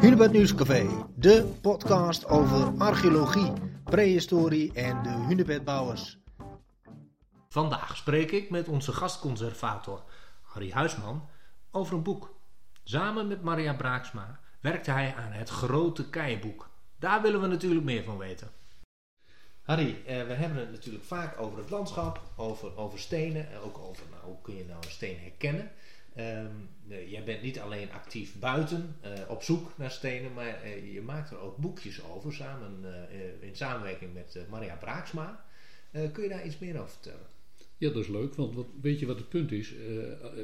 Hunebed Nieuwscafé, de podcast over archeologie, prehistorie en de hunebedbouwers. Vandaag spreek ik met onze gastconservator Harry Huisman over een boek. Samen met Maria Braaksma werkte hij aan het grote keienboek. Daar willen we natuurlijk meer van weten. Harry, eh, we hebben het natuurlijk vaak over het landschap, over, over stenen en ook over nou, hoe kun je nou een steen herkennen. Ehm, eh, jij bent niet alleen actief buiten eh, op zoek naar stenen, maar eh, je maakt er ook boekjes over samen, eh, in samenwerking met Maria Braaksma. Kun je daar iets meer over vertellen? Ja, dat is leuk, want wat, weet je wat het punt is?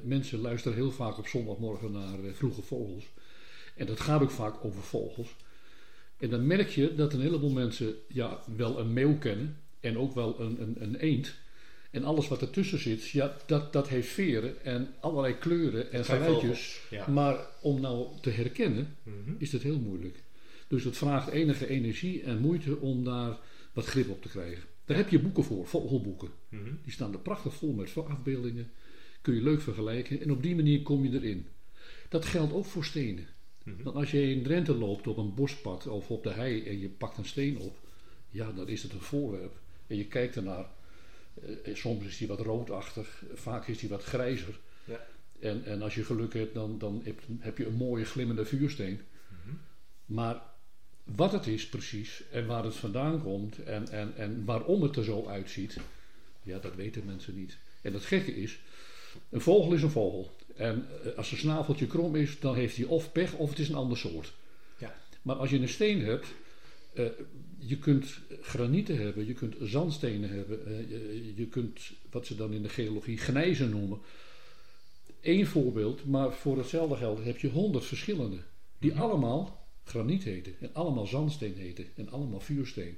Mensen luisteren heel vaak op zondagmorgen naar vroege vogels. En dat gaat ook vaak over vogels. En dan merk je dat een heleboel mensen ja, wel een meeuw kennen en ook wel een, een, een eend. En alles wat ertussen zit, ja, dat, dat heeft veren en allerlei kleuren en geluidjes. ja. Maar om nou te herkennen, Mhm. is dat heel moeilijk. Dus het vraagt enige energie en moeite om daar wat grip op te krijgen. Daar heb je boeken voor, vogelboeken. Mhm. Die staan er prachtig vol met afbeeldingen. Kun je leuk vergelijken en op die manier kom je erin. Dat geldt ook voor stenen. Mhm. Want als je in Drenthe loopt op een bospad of op de hei en je pakt een steen op, ja, dan is het een voorwerp. En je kijkt ernaar. Eh, soms is die wat roodachtig, vaak is die wat grijzer. Ja. En, en als je geluk hebt, dan, dan heb, heb je een mooie glimmende vuursteen. Mhm. Maar wat het is precies en waar het vandaan komt en, en, en waarom het er zo uitziet, ja, dat weten mensen niet. En het gekke is, een vogel is een vogel. En eh, als zijn snaveltje krom is, dan heeft hij of pech of het is een ander soort. Ja. Maar als je een steen hebt, eh, je kunt granieten hebben, je kunt zandstenen hebben, eh, je, je kunt wat ze dan in de geologie gnijzen noemen. Eén voorbeeld, maar voor hetzelfde geld heb je honderd verschillende, die Mhm. allemaal graniet heten en allemaal zandsteen heten en allemaal vuursteen.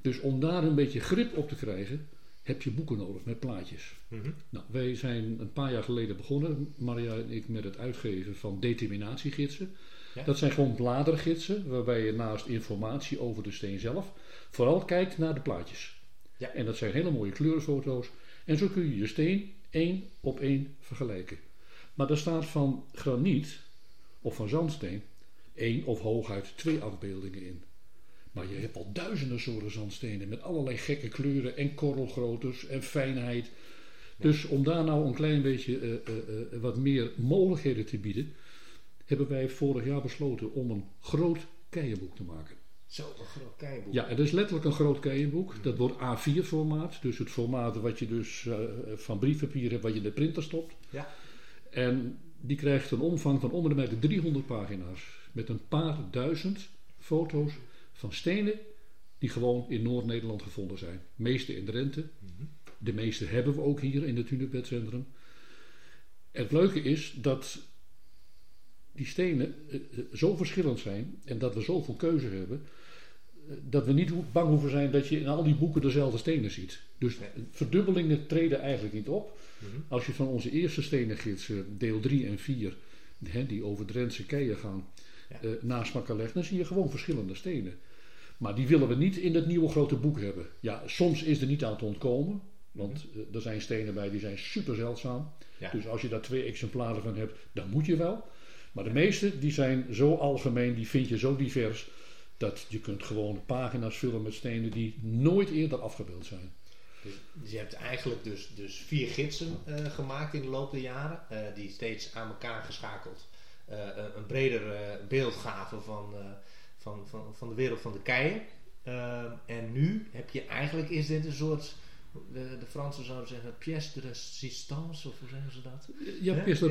Dus om daar een beetje grip op te krijgen, heb je boeken nodig met plaatjes. Mhm. Nou, wij zijn een paar jaar geleden begonnen, Maria en ik, met het uitgeven van determinatiegidsen. Ja. Dat zijn gewoon bladergidsen, waarbij je naast informatie over de steen zelf vooral kijkt naar de plaatjes. Ja. En dat zijn hele mooie kleurenfoto's. En zo kun je je steen één op één vergelijken. Maar daar staat van graniet of van zandsteen één of hooguit twee afbeeldingen in. Maar je hebt al duizenden soorten zandstenen met allerlei gekke kleuren en korrelgroottes en fijnheid. Dus om daar nou een klein beetje eh, eh, eh, wat meer mogelijkheden te bieden, hebben wij vorig jaar besloten om een groot keienboek te maken. Zo, een groot keienboek. Ja, het is letterlijk een groot keienboek. Dat wordt A4 formaat, dus het formaat wat je dus eh, van briefpapier hebt, wat je in de printer stopt. Ja. En die krijgt een omvang van onder de 300 pagina's. Met een paar duizend foto's van stenen die gewoon in Noord-Nederland gevonden zijn. De meeste in Drenthe. Mhm. De meeste hebben we ook hier in het Hunebedcentrum. Het leuke is dat die stenen eh, eh, zo verschillend zijn en dat we zoveel keuze hebben, eh, dat we niet bang hoeven zijn dat je in al die boeken dezelfde stenen ziet. Dus verdubbelingen treden eigenlijk niet op. Mhm. Als je van onze eerste stenengidsen, deel 3 en 4, hè, die over Drentse keien gaan, naast elkaar legt, dan zie je gewoon verschillende stenen. Maar die willen we niet in het nieuwe grote boek hebben. Ja, soms is er niet aan te ontkomen, want eh, er zijn stenen bij die zijn super zeldzaam. Ja. Dus als je daar twee exemplaren van hebt, dan moet je wel. Maar de meeste die zijn zo algemeen, die vind je zo divers, dat je kunt gewoon pagina's vullen met stenen die nooit eerder afgebeeld zijn. Dus, dus je hebt eigenlijk dus, dus vier gidsen eh, gemaakt in de loop der jaren, eh, die steeds aan elkaar geschakeld eh, een, breder beeld gaven van, van, van, van de wereld van de keien. Eh, en nu heb je eigenlijk, is dit een soort, de, de Fransen zouden zeggen, pièce de résistance, of hoe zeggen ze dat? Ja, Hè? pièce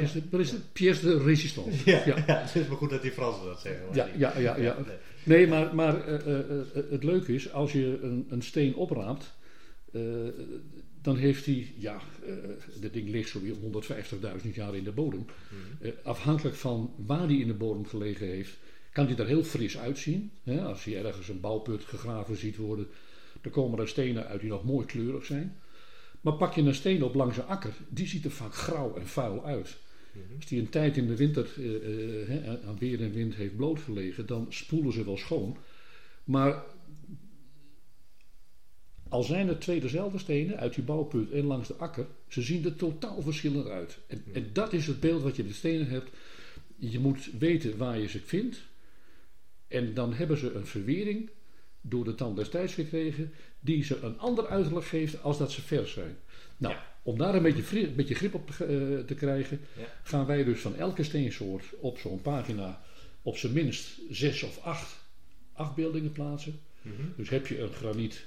de, Ja. résistance. Ja, Ja. ja. het is maar goed dat die Fransen dat zeggen. Ja, die- ja, ja, ja. nee. Nee, maar, maar eh, eh, eh, het leuke is, als je een, een steen opraapt, dan heeft hij, ja, dat ding ligt zo weer 150.000 jaar in de bodem. Mhm. Afhankelijk van waar die in de bodem gelegen heeft, kan die er heel fris uitzien. Hè? Als je ergens een bouwput gegraven ziet worden, dan komen er stenen uit die nog mooi kleurig zijn. Maar pak je een steen op langs een akker, die ziet er vaak grauw en vuil uit. Als die een tijd in de winter eh, eh, aan weer en wind heeft blootgelegen, dan spoelen ze wel schoon. Maar al zijn er twee dezelfde stenen uit die bouwput en langs de akker, ze zien er totaal verschillend uit. En, en dat is het beeld wat je de stenen hebt. je moet weten waar je ze vindt. En dan hebben ze een verwering door de tand destijds gekregen, die ze een ander uiterlijk geeft als dat ze vers zijn. Nou, om daar een beetje, een beetje grip op te, uh, te krijgen, Ja. gaan wij dus van elke steensoort op zo'n pagina op zijn minst zes of acht afbeeldingen plaatsen. Mhm. Dus heb je een graniet,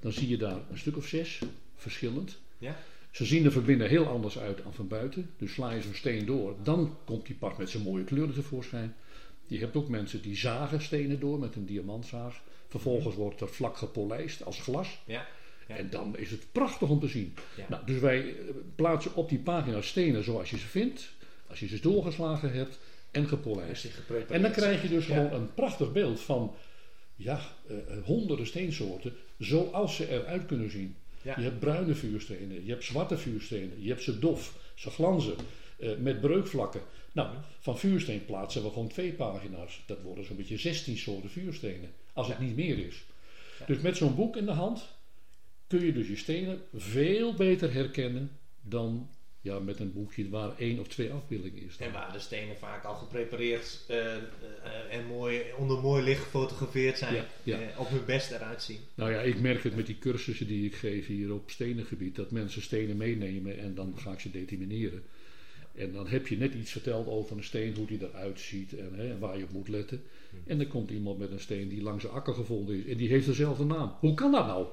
dan zie je daar een stuk of zes, verschillend. Ja. Ze zien er van binnen heel anders uit dan van buiten. Dus sla je zo'n steen door, dan komt die pas met zijn mooie kleuren tevoorschijn. Je hebt ook mensen die zagen stenen door met een diamantzaag. Vervolgens wordt er vlak gepolijst als glas. Ja. Ja. En dan is het prachtig om te zien. Ja. Nou, dus wij eh, plaatsen op die pagina stenen zoals je ze vindt. Als je ze doorgeslagen hebt en gepolijst. En dan krijg je dus gewoon een prachtig beeld van ja, eh, eh, honderden steensoorten zoals ze eruit kunnen zien. Je hebt bruine vuurstenen, je hebt zwarte vuurstenen, je hebt ze dof, ze glanzen eh, met breukvlakken. Nou, van vuursteen plaatsen we gewoon twee pagina's. Dat worden zo'n beetje 16 soorten vuurstenen, als het niet meer is. Dus met zo'n boek in de hand kun je dus je stenen veel beter herkennen dan ja, met een boekje waar één of twee afbeeldingen is. En waar de stenen vaak al geprepareerd eh, eh, en mooi, onder mooi licht gefotografeerd zijn. Ja, ja. op hun best eruit zien. Nou ja, ik merk het met die cursussen die ik geef hier op stenengebied, dat mensen stenen meenemen en dan ga ik ze determineren. En dan heb je net iets verteld over een steen, hoe die eruit ziet en hè, waar je op moet letten. En dan komt iemand met een steen die langs de akker gevonden is en die heeft dezelfde naam. Hoe kan dat nou?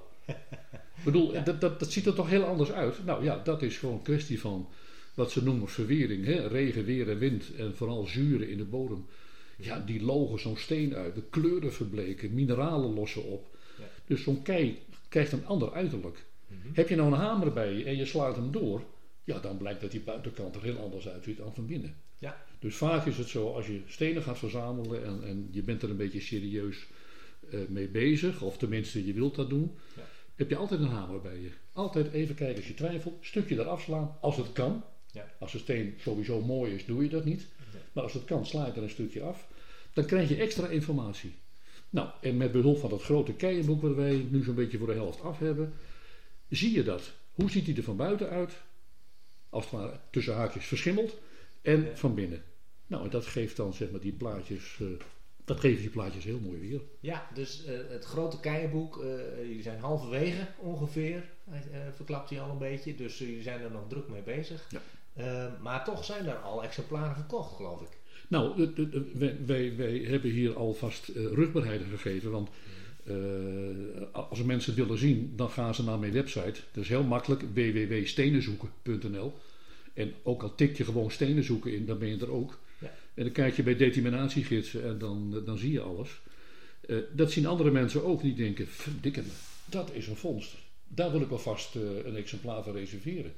Ik bedoel, dat, dat, dat ziet er toch heel anders uit? Nou ja, dat is gewoon een kwestie van wat ze noemen verwering. Hè? Regen, weer en wind en vooral zuren in de bodem. Ja, die logen zo'n steen uit. De kleuren verbleken, mineralen lossen op. Ja. Dus zo'n kei krijgt een ander uiterlijk. Mhm. Heb je nou een hamer bij je en je slaat hem door, ja, dan blijkt dat die buitenkant er heel anders uitziet dan van binnen. Ja. Dus vaak is het zo, als je stenen gaat verzamelen en, en je bent er een beetje serieus eh, mee bezig, of tenminste je wilt dat doen, Ja. heb je altijd een hamer bij je. Altijd even kijken als je twijfelt, stukje eraf slaan, als het kan. Ja. Als de steen sowieso mooi is, doe je dat niet. Maar als het kan, sla je er een stukje af. Dan krijg je extra informatie. Nou, en met behulp van dat grote keienboek wat wij nu zo'n beetje voor de helft af hebben, zie je dat. Hoe ziet hij er van buiten uit? Als het ware tussen haakjes verschimmeld. En Ja. van binnen. Nou, en dat geeft dan zeg maar die plaatjes, eh, dat geeft die plaatjes heel mooi weer. Ja, dus eh, het grote keienboek, eh, jullie zijn halverwege ongeveer, verklapt hij al een beetje. Dus jullie zijn er nog druk mee bezig. Ja. Maar toch zijn er al exemplaren verkocht, geloof ik. Nou, wij, wij, wij hebben hier alvast rugbaarheid gegeven. Want als mensen het willen zien, dan gaan ze naar mijn website. Dat is heel makkelijk, www.stenenzoeken.nl. En ook al tik je gewoon stenen zoeken in, dan ben je er ook. Ja. En dan kijk je bij determinatiegidsen en dan, dan zie je alles. Eh, dat zien andere mensen ook, die denken, verdikke me, dat is een vondst. Daar wil ik alvast eh een exemplaar van reserveren.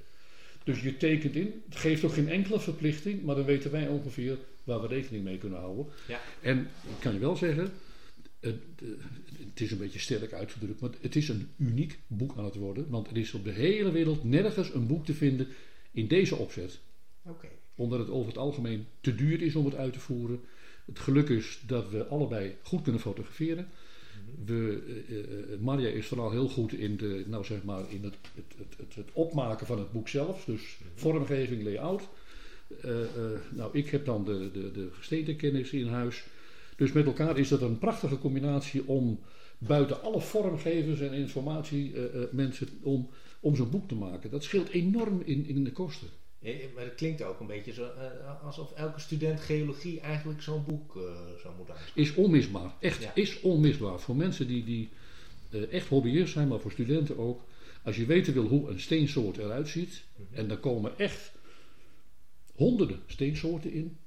Dus je tekent in, het geeft ook geen enkele verplichting, maar dan weten wij ongeveer waar we rekening mee kunnen houden. Ja. En ik kan je wel zeggen, het, eh, het is een beetje sterk uitgedrukt, maar het is een uniek boek aan het worden. Want er is op de hele wereld nergens een boek te vinden in deze opzet. Oké. Omdat het over het algemeen te duur is om het uit te voeren. Het geluk is dat we allebei goed kunnen fotograferen. We, eh, eh, Marja is vooral heel goed in, de, nou zeg maar, in het, het, het, het, opmaken van het boek zelf. Dus vormgeving, layout. Eh, nou, ik heb dan de, de, de in huis. Dus met elkaar is dat een prachtige combinatie om buiten alle vormgevers en informatie eh, eh, mensen om, om zo'n boek te maken. Dat scheelt enorm in, in de kosten. Maar het klinkt ook een beetje zo, eh, alsof elke student geologie eigenlijk zo'n boek zou moeten aanschaffen. Is onmisbaar. Echt, Ja. is onmisbaar. Voor mensen die, die echt hobbyist zijn, maar voor studenten ook. Als je weten wil hoe een steensoort eruit ziet. En daar komen echt honderden steensoorten in.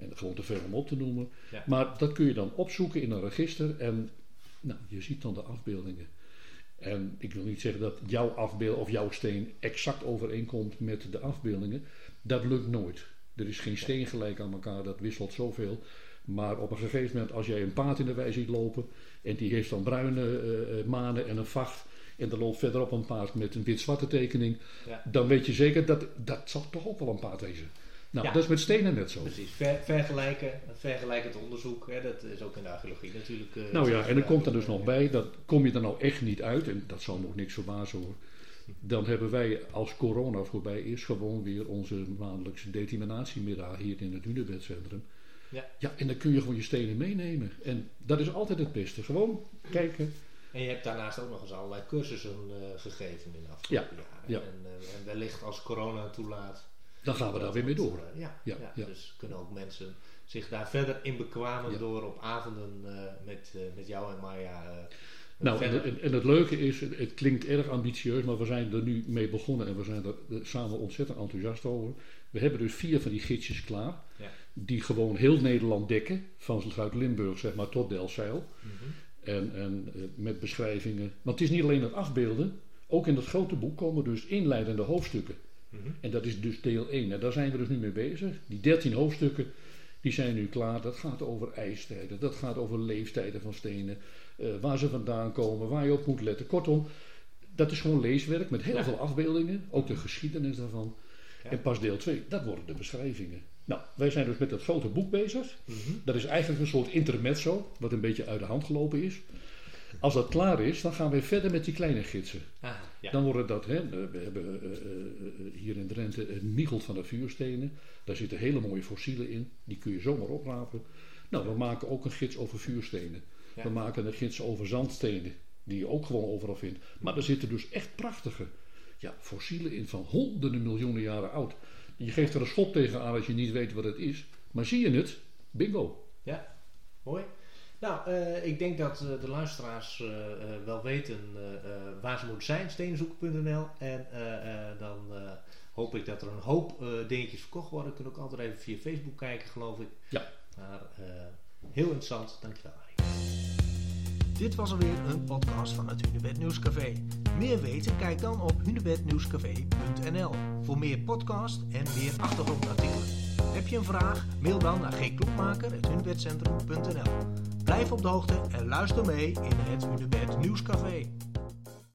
En gewoon te veel om op te noemen. Ja. Maar dat kun je dan opzoeken in een register. En nou, je ziet dan de afbeeldingen. En ik wil niet zeggen dat jouw afbeeld of jouw steen exact overeenkomt met de afbeeldingen. Dat lukt nooit. Er is geen steen gelijk aan elkaar, dat wisselt zoveel. Maar op een gegeven moment, als jij een paard in de wei ziet lopen. en die heeft dan bruine eh, eh, manen en een vacht. en er loopt verderop een paard met een wit-zwarte tekening. Ja. dan weet je zeker dat dat zal toch ook wel een paard wezen. Nou, Ja. dat is met stenen net zo. Precies, Ver, vergelijken, vergelijkend onderzoek, hè, dat is ook in de archeologie natuurlijk. eh, Nou ja, en er komt er dus gebruikt. nog bij, dat kom je er nou echt niet uit, en dat zal nog niks verbazen hoor. dan hebben wij als corona voorbij is gewoon weer onze maandelijkse determinatiemiddag hier in het Hunebedcentrum. Ja. ja, en dan kun je gewoon je stenen meenemen. En dat is altijd het beste. Gewoon kijken. En je hebt daarnaast ook nog eens allerlei cursussen uh, gegeven in de afgelopen Ja, jaren. ja. En, uh, en wellicht als corona toelaat. Dan gaan we daar weer mee door. Ja, Ja, dus kunnen ook mensen zich daar verder in bekwamen door op avonden eh, met, eh, met jou en Maya. eh, Nou, en, en, en het leuke is, het, het klinkt erg ambitieus, maar we zijn er nu mee begonnen en we zijn er samen ontzettend enthousiast over. We hebben dus vier van die gidsjes klaar, Ja. die gewoon heel Nederland dekken, van Zuid-Limburg zeg maar tot Delfzijl. Mhm. En, en met beschrijvingen. Want het is niet alleen het afbeelden, ook in het grote boek komen dus inleidende hoofdstukken. Mhm. En dat is dus deel 1. En daar zijn we dus nu mee bezig. Die 13 hoofdstukken die zijn nu klaar. Dat gaat over ijstijden, dat gaat over leeftijden van stenen, eh, waar ze vandaan komen, waar je op moet letten. Kortom, dat is gewoon leeswerk met heel Ja. veel afbeeldingen, ook de geschiedenis daarvan. Ja. En pas deel 2, dat worden de beschrijvingen. Nou, wij zijn dus met het grote boek bezig. Mhm. Dat is eigenlijk een soort intermezzo, wat een beetje uit de hand gelopen is. Als dat klaar is, dan gaan we verder met die kleine gidsen. Ah, ja. Dan worden dat, hè, we hebben eh, eh, eh, hier in Drenthe een Michelt van de vuurstenen. Daar zitten hele mooie fossielen in, die kun je zomaar oprapen. Nou, we maken ook een gids over vuurstenen. Ja. We maken een gids over zandstenen, die je ook gewoon overal vindt. Maar er zitten dus echt prachtige ja, fossielen in van honderden miljoenen jaren oud. Je geeft er een schop tegen aan als je niet weet wat het is. Maar zie je het? Bingo. Ja, mooi. Nou, eh, ik denk dat eh, de luisteraars eh, wel weten waar ze moeten zijn, steenzoeken.nl. En eh, eh, dan eh, hoop ik dat er een hoop eh, dingetjes verkocht worden. Kunt ook altijd even via Facebook kijken, geloof ik. Ja. Maar eh, heel interessant, dankjewel Arie. Dit was alweer een podcast van het Hunebed Nieuwscafé. Meer weten? Kijk dan op hunebednieuwscafé.nl voor meer podcast en meer achtergrondartikelen. Heb je een vraag? Mail dan naar gklokmaker.hunebedcentrum.nl Blijf op de hoogte en luister mee in het Hunebed Nieuwscafé.